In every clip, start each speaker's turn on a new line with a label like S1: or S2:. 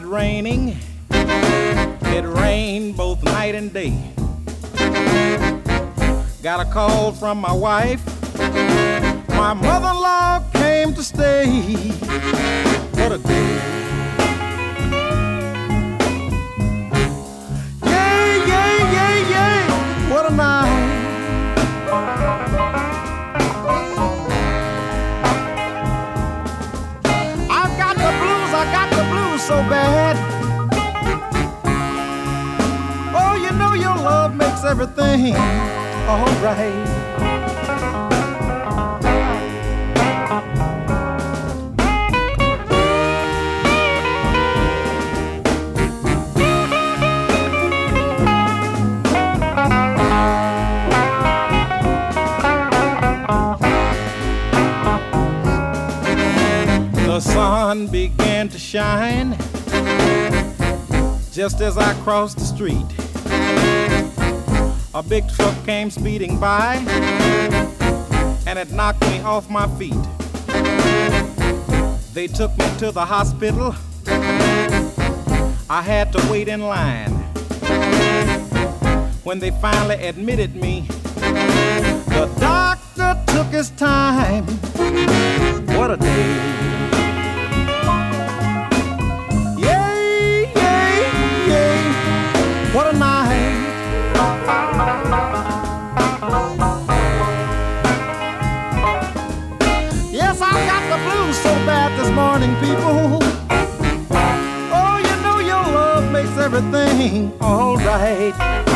S1: Started raining. It rained both night and day. Got a call from my wife. My mother in law came to stay. What a day. Yay, yay, yay, yay. What a night. So bad. Oh, you know your love makes everything uh, alright. Sun began to shine
S2: Just as I crossed the street, a big truck came speeding by and it knocked me off my feet. They took me to the hospital. I had to wait in line. When they finally admitted me, the doctor took his time. What a day. Everything alright.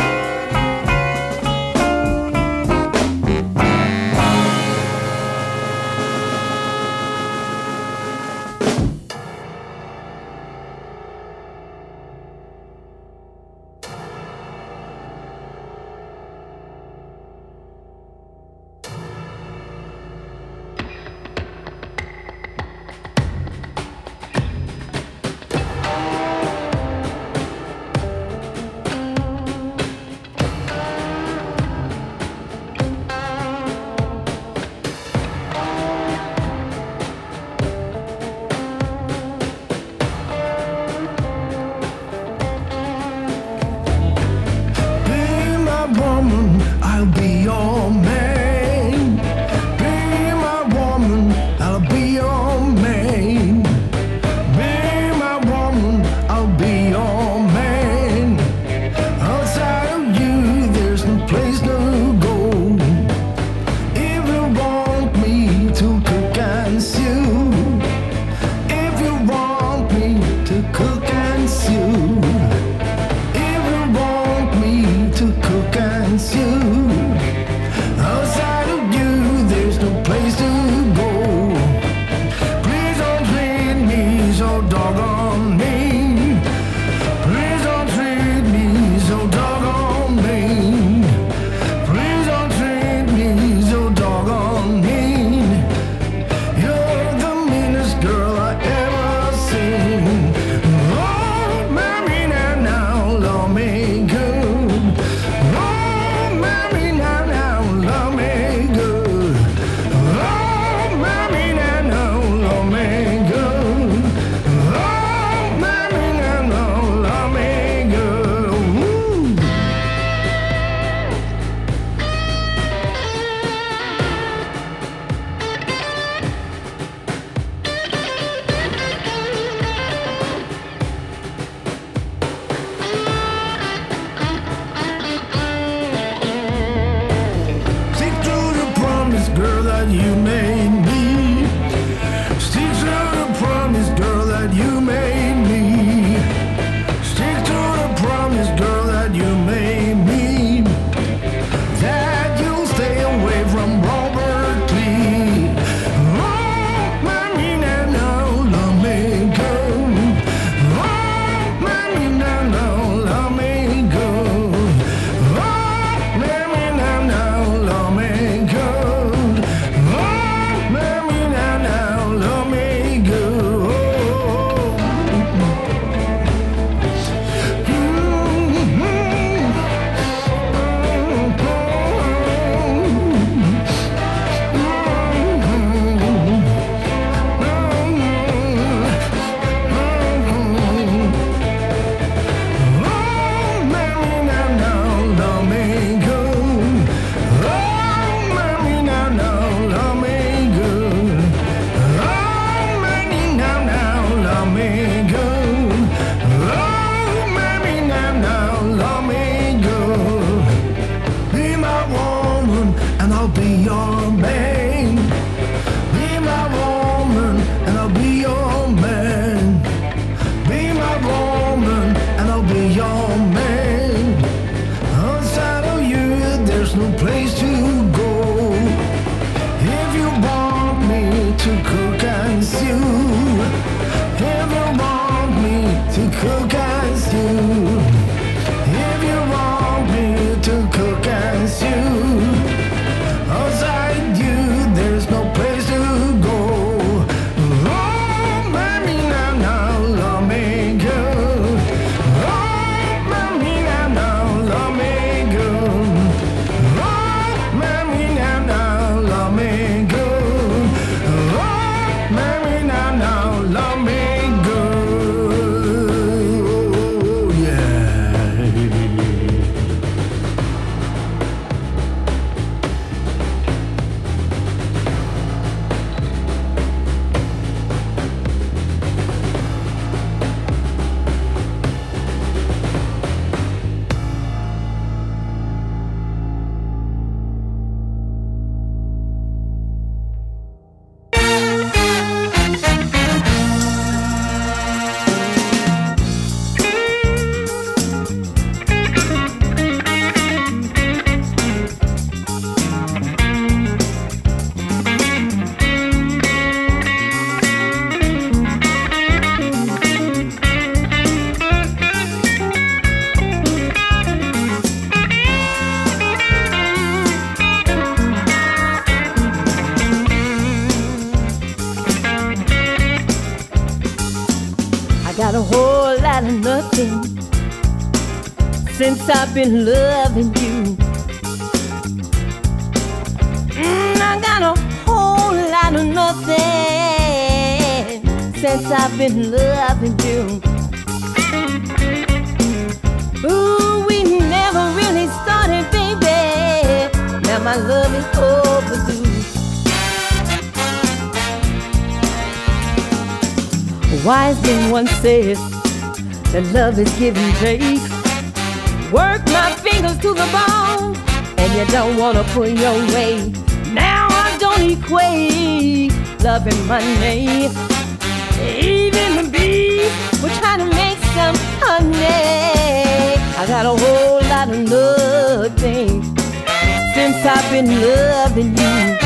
S3: place to Wise man once said that love is give and take. Work my fingers to the bone, and you don't wanna pull your weight. Now I don't equate love and money. Even the bees will trying to make some honey. I got a whole lot of nothing since I've been loving you.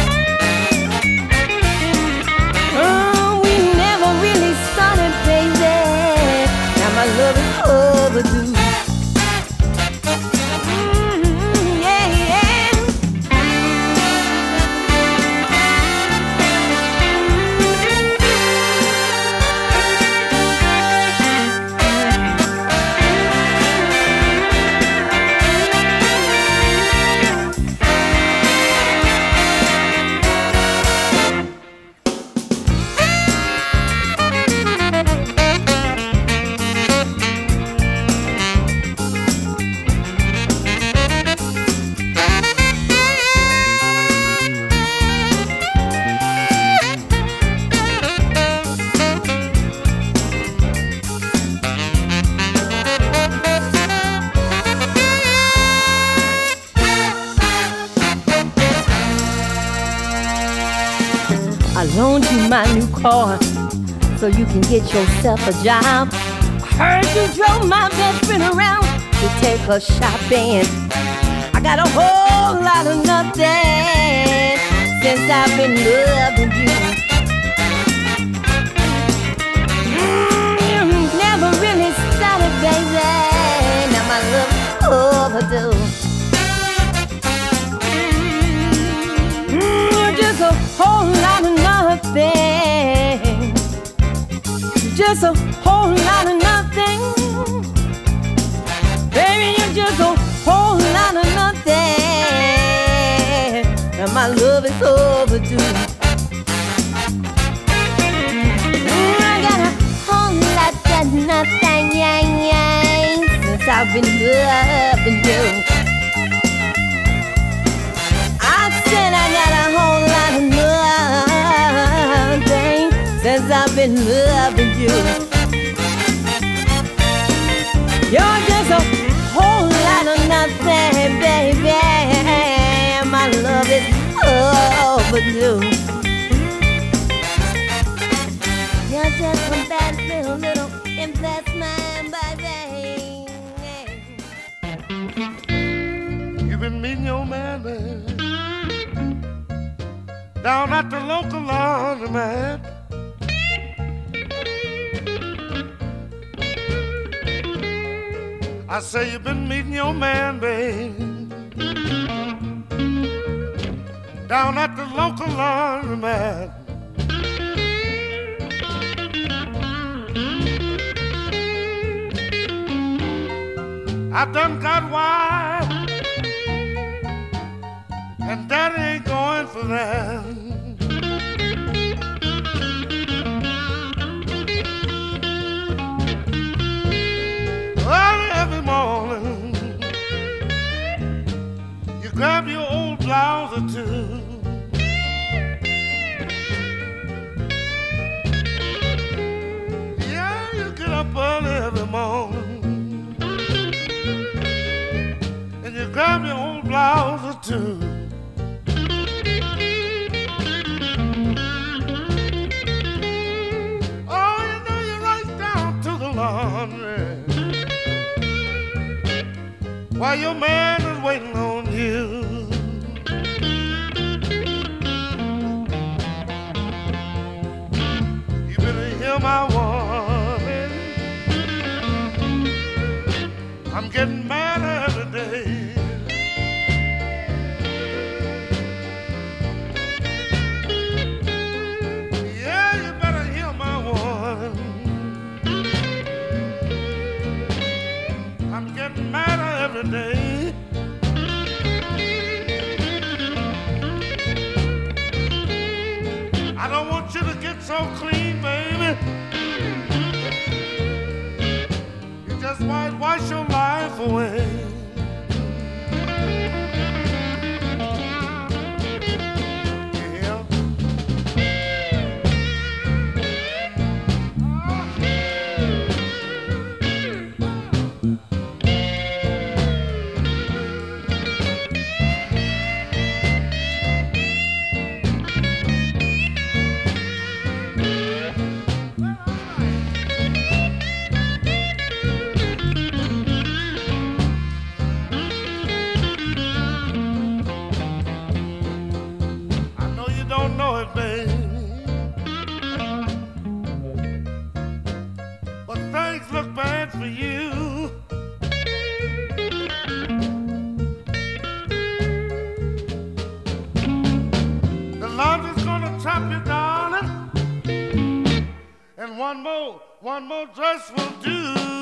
S3: You can get yourself a job. I heard you drove my best friend around to take her shopping. I got a whole lot of nothing since I've been loving I've been loving you. I said I got a whole lot of nothing since I've been loving you. You're just a whole lot of nothing, baby. My love is overdue.
S4: Down at the local laundromat. I say you've been meeting your man, babe, down at the local laundromat. I done got wild and daddy ain't going for that. Early every morning, you grab your old blouse or two. Yeah, you get up early every morning and you grab your old blouse or two. While your man is waiting on
S5: so clean, baby. You just might wash your life away. one more dress will do.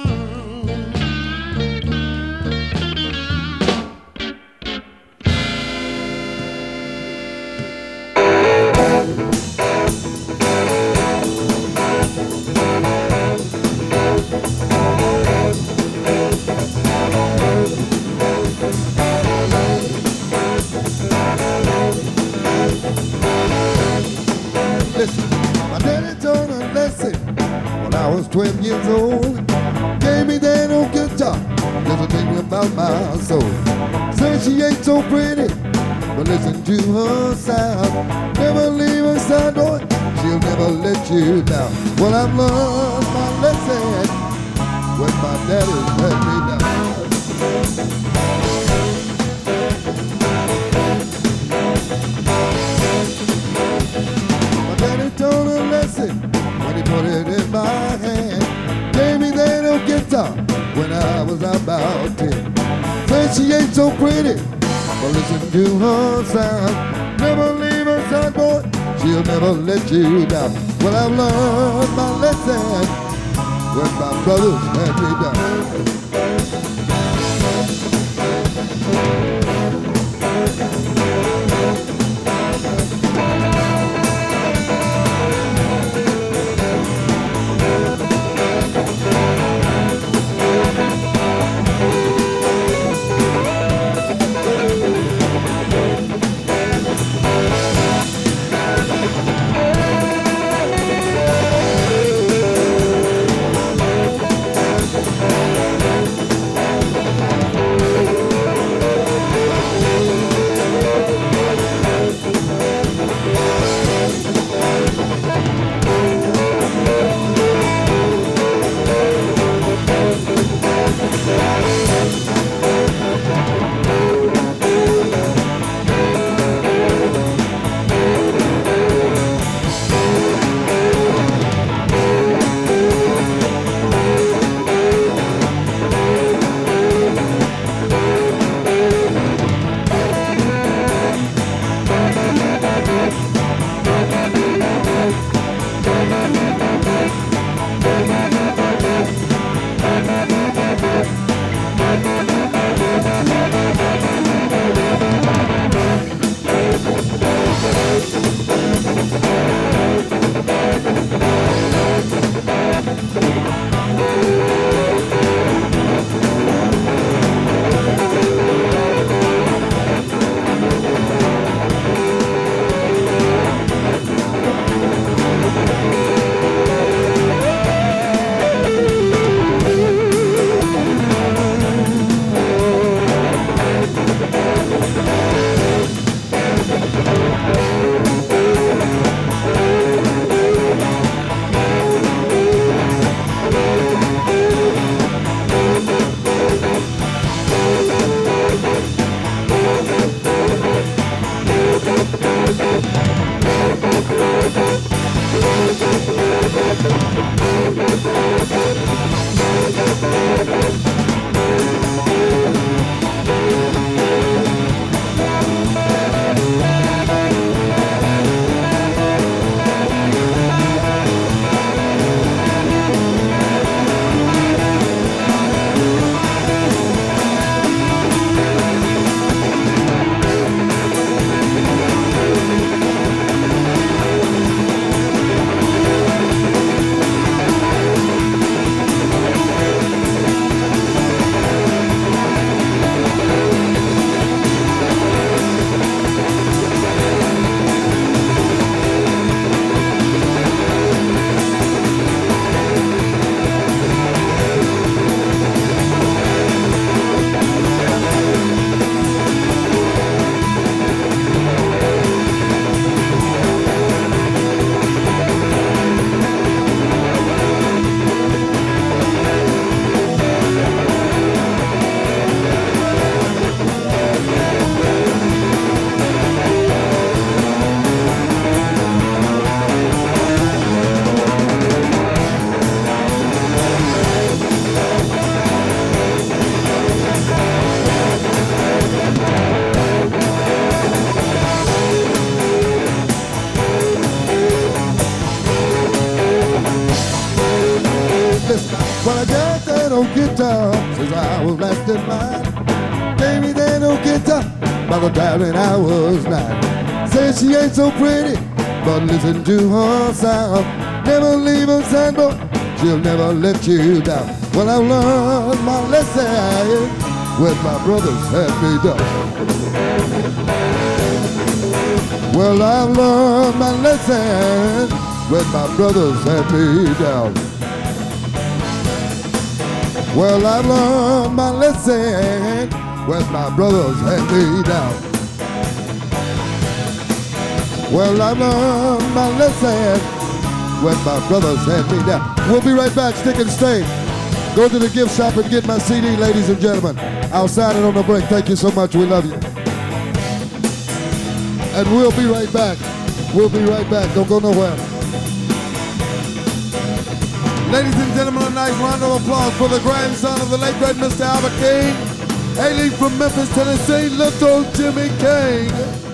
S5: what I've learned. Well, I've learned my lesson when my brothers had me down. Never let you down. Well, I learned my lesson when my brothers had me down. Well, I learned my lesson when my brothers had me down. Well, I learned my lesson when my brothers had me down. Well, I learned my lesson when my brothers had me down. We'll be right back. Stick and stay. Go to the gift shop and get my CD, ladies and gentlemen. I'll sign it on the break. Thank you so much. We love you. And we'll be right back. We'll be right back. Don't go nowhere. Ladies and gentlemen, a nice round of applause for the grandson of the late great Mr. Albert King, hailing from Memphis, Tennessee, Little Jimmy King.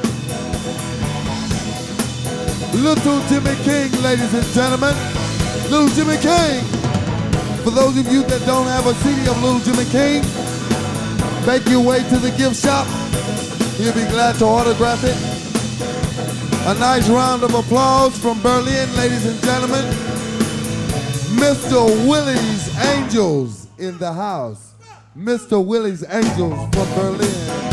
S5: Little Jimmy King, ladies and gentlemen. Little Jimmy King. For those of you that don't have a CD of Little Jimmy King, make your way to the gift shop. He'll be glad to autograph it. A nice round of applause from Berlin, ladies and gentlemen. Mr. Willie's Angels in the house. Mr. Willie's Angels from Berlin.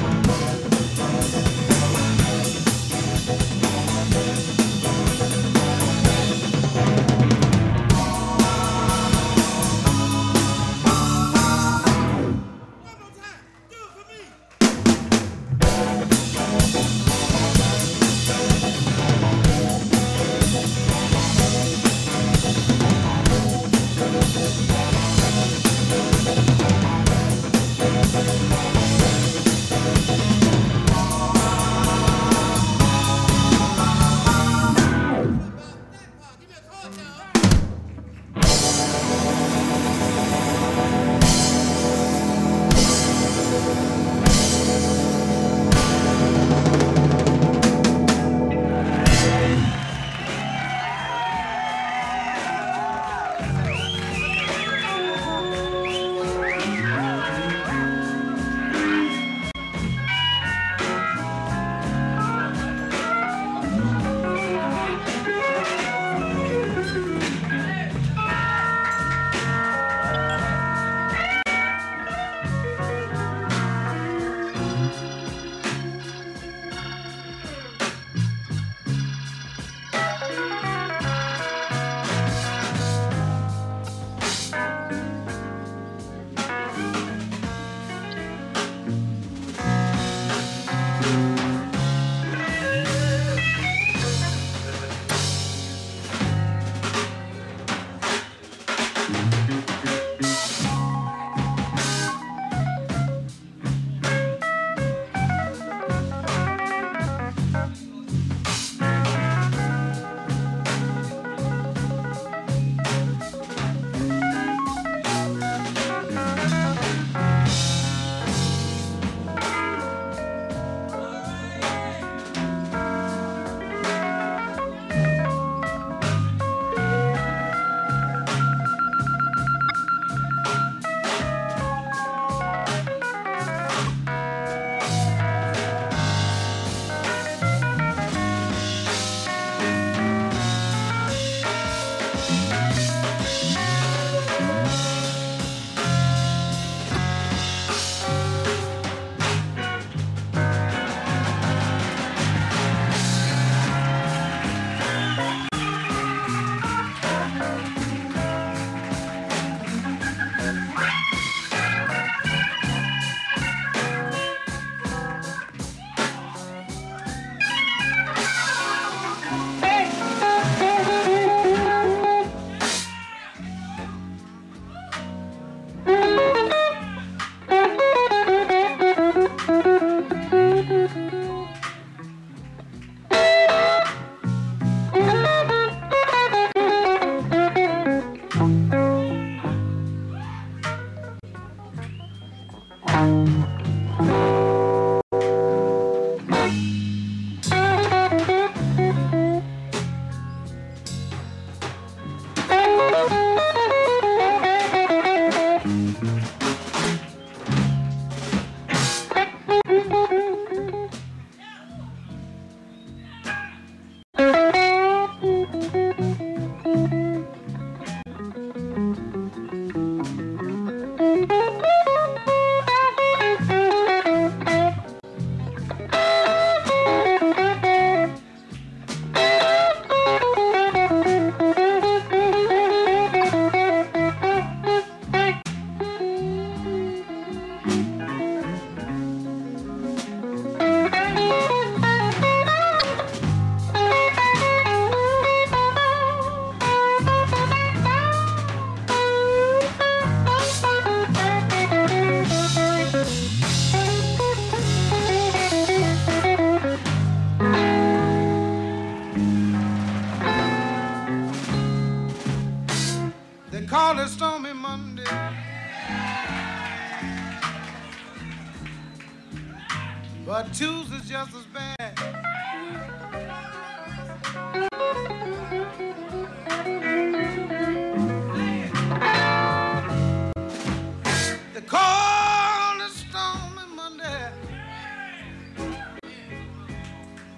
S2: Monday,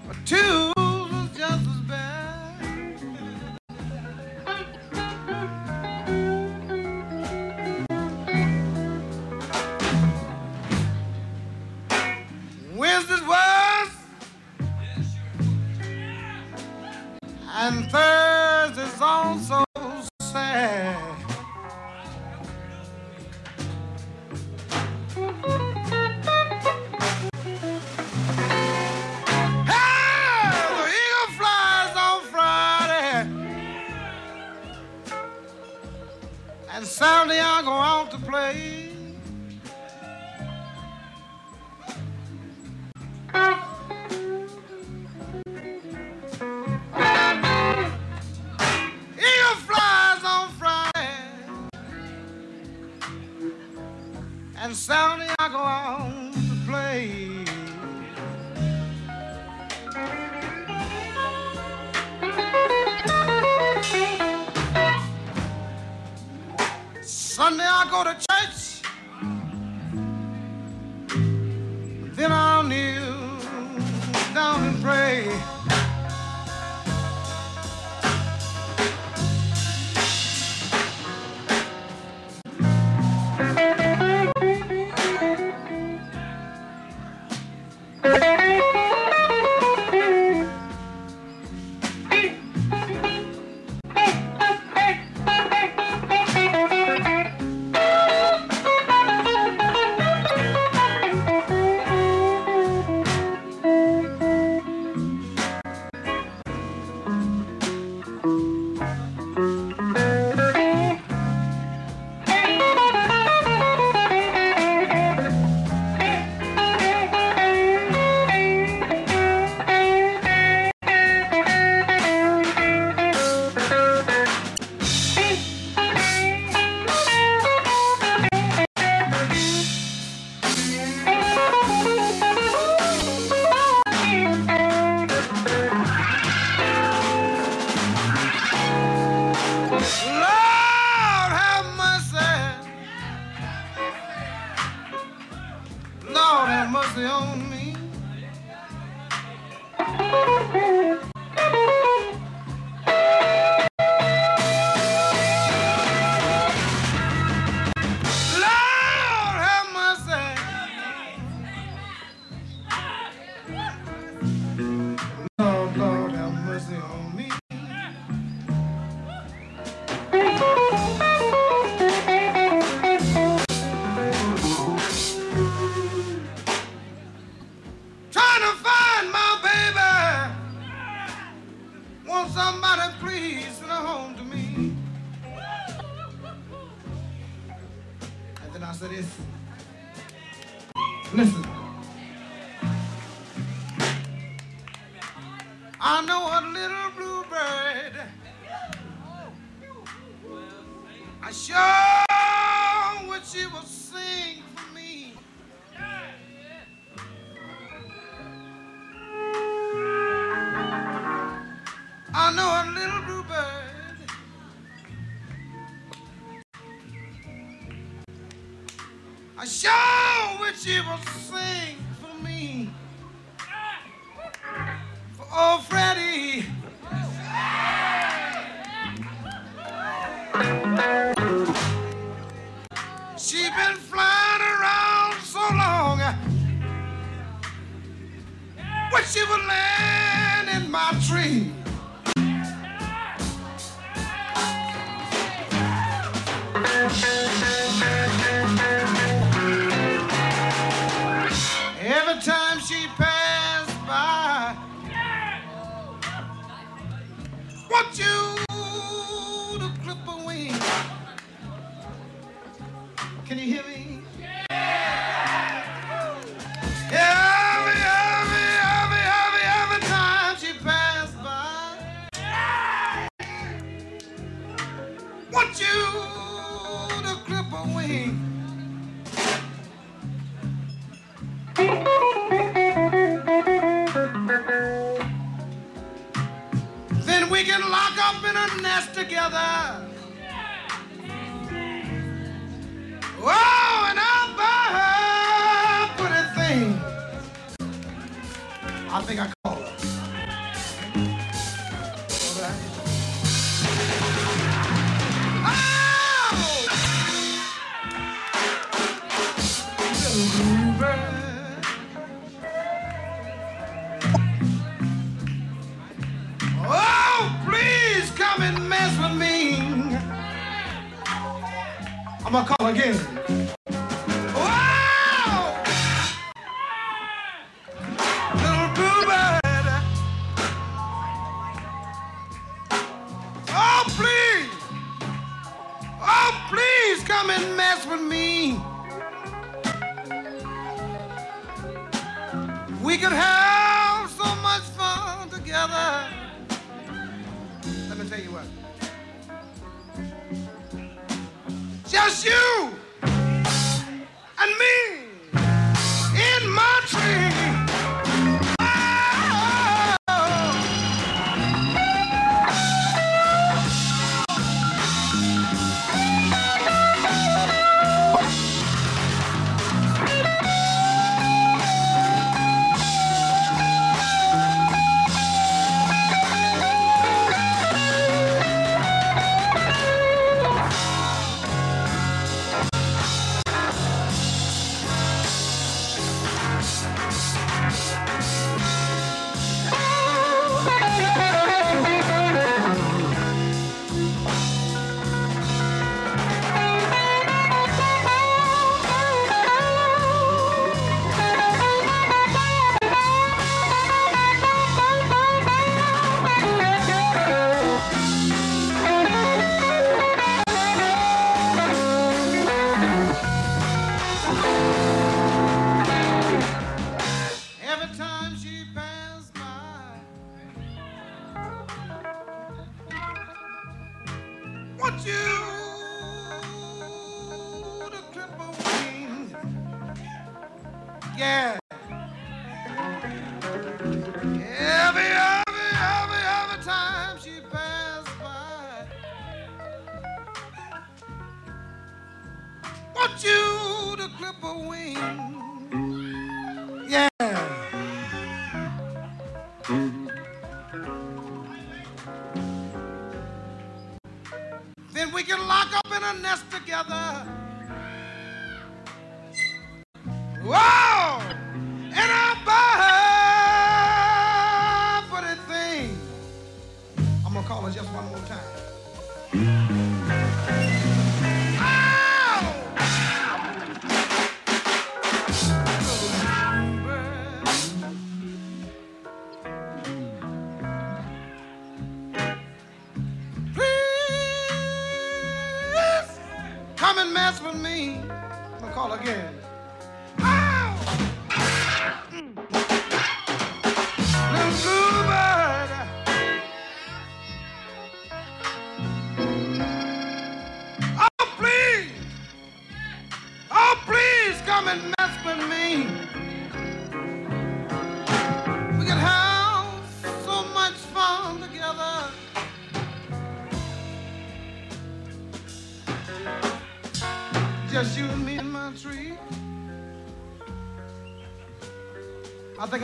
S2: but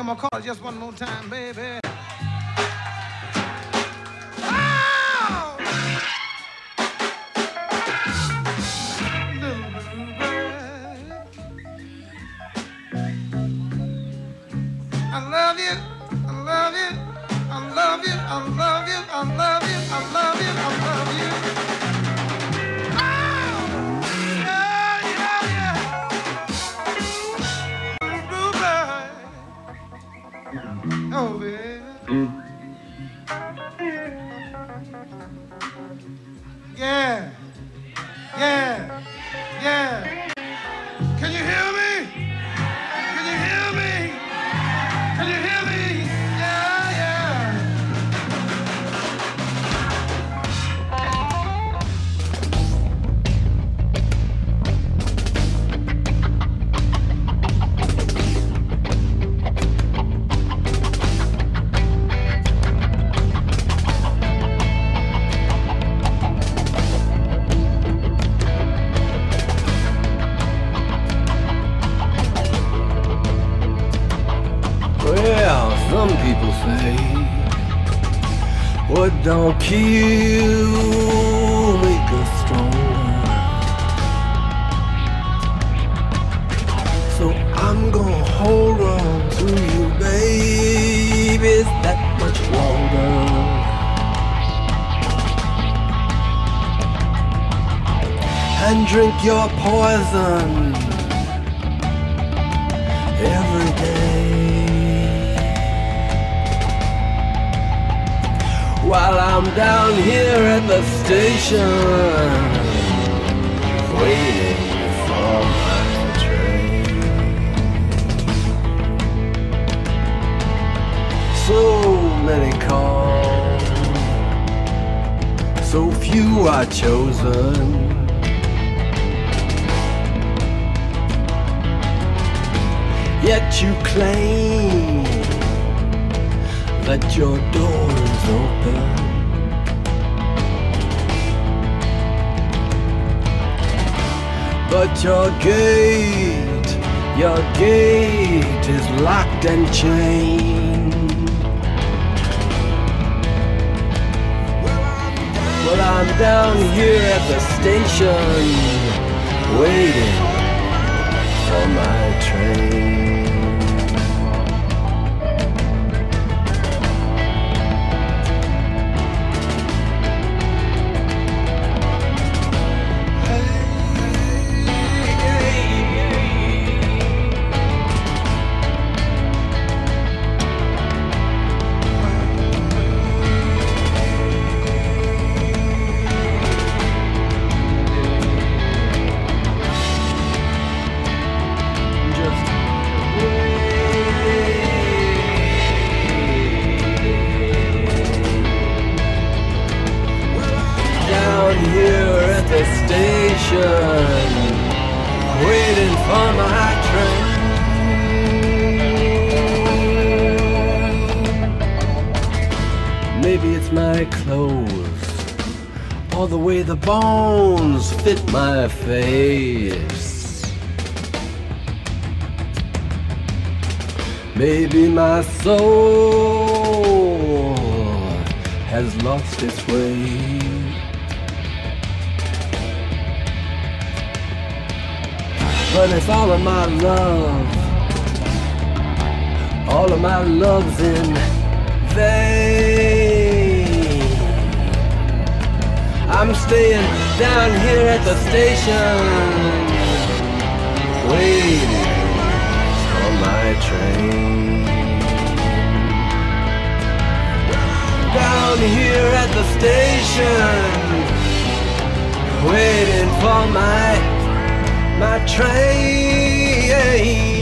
S2: I think I'm gonna call just one more time, baby.
S6: follow my love. All of my love's in vain. I'm staying down here at the station, waiting for my train. Down here at the station, waiting for my my train.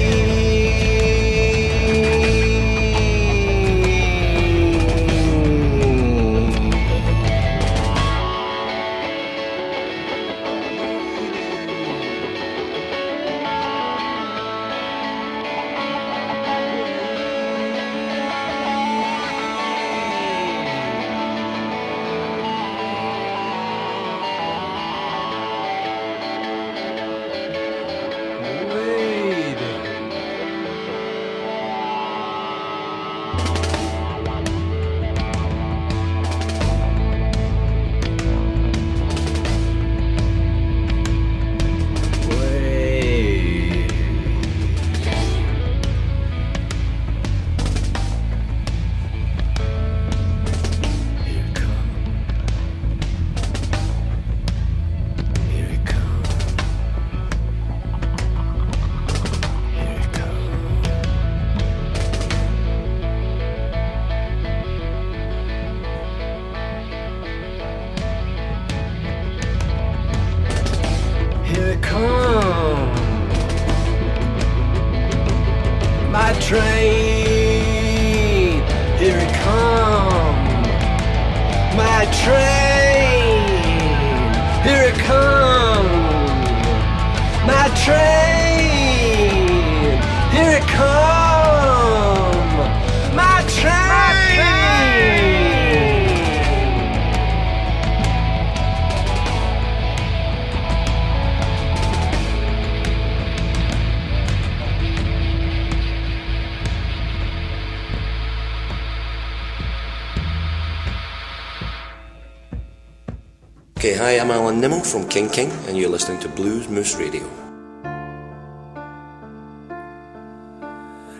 S7: Alan Nimmo from King King, and you're listening to Blues Moose Radio.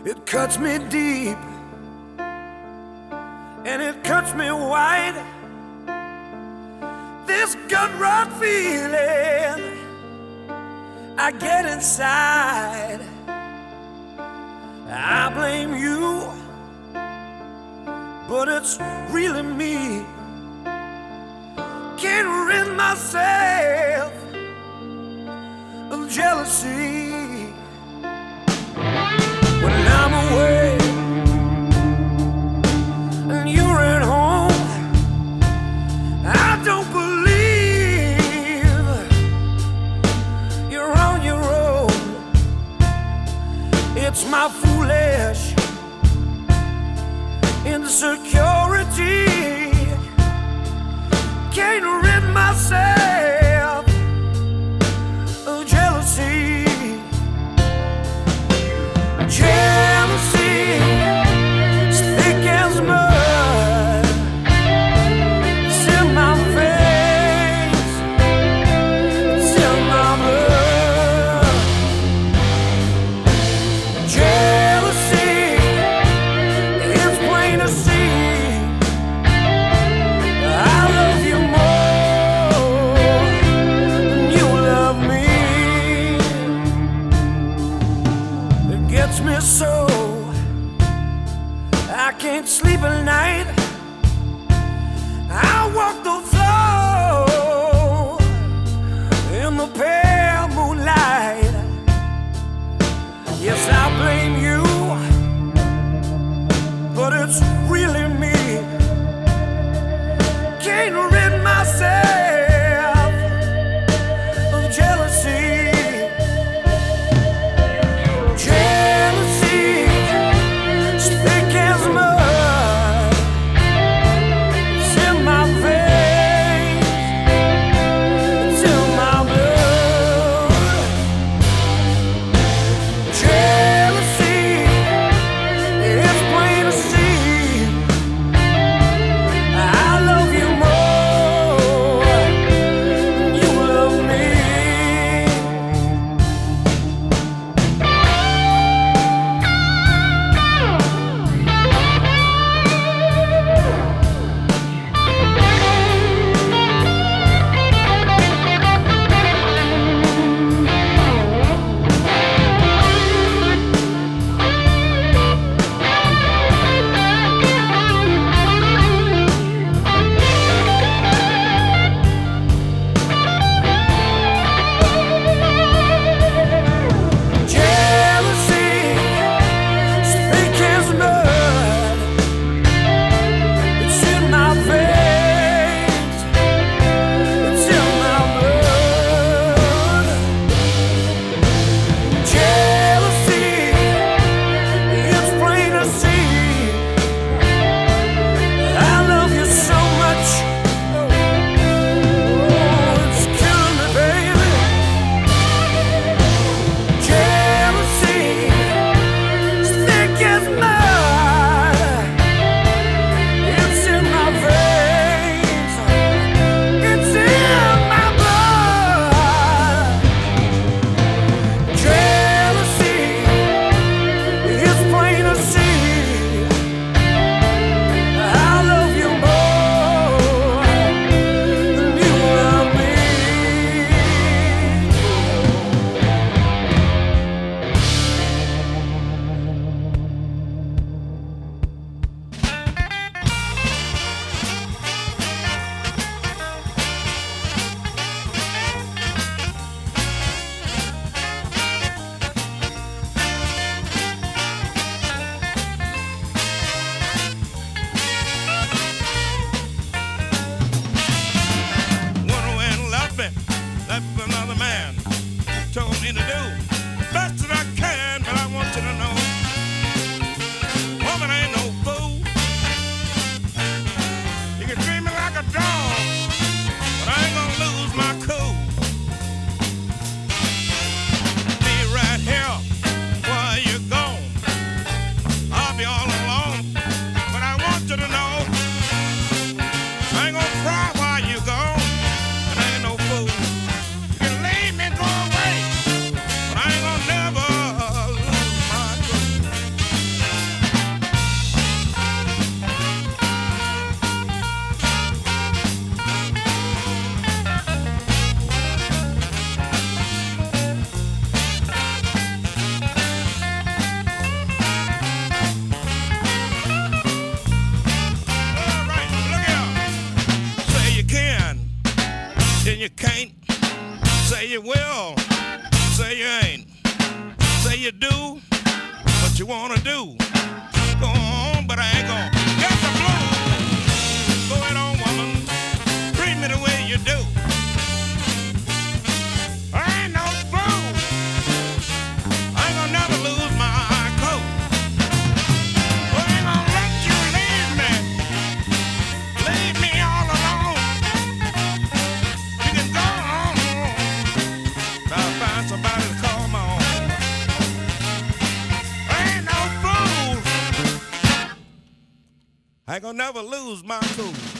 S8: It cuts me deep and it cuts me wide. This gut rot feeling I get inside. I blame you, but it's really me. Can't rid myself of jealousy when I'm away and you're at home. I don't believe you're on your own. It's my foolish insecurity. Can't rid myself I
S9: ain't gonna never lose my cool.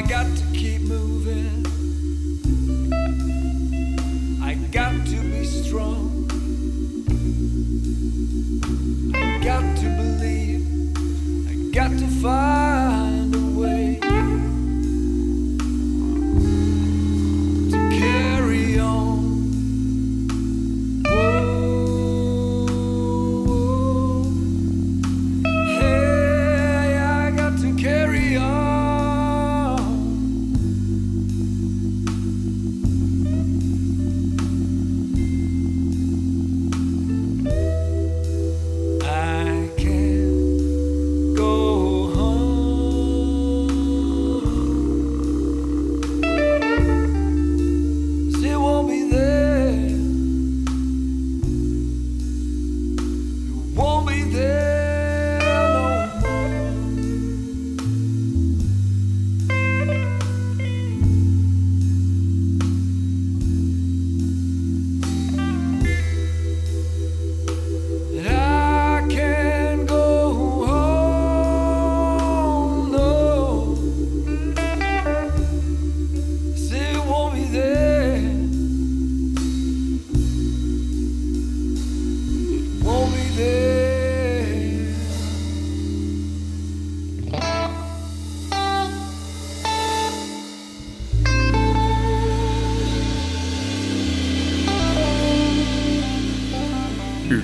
S8: I got to
S10: keep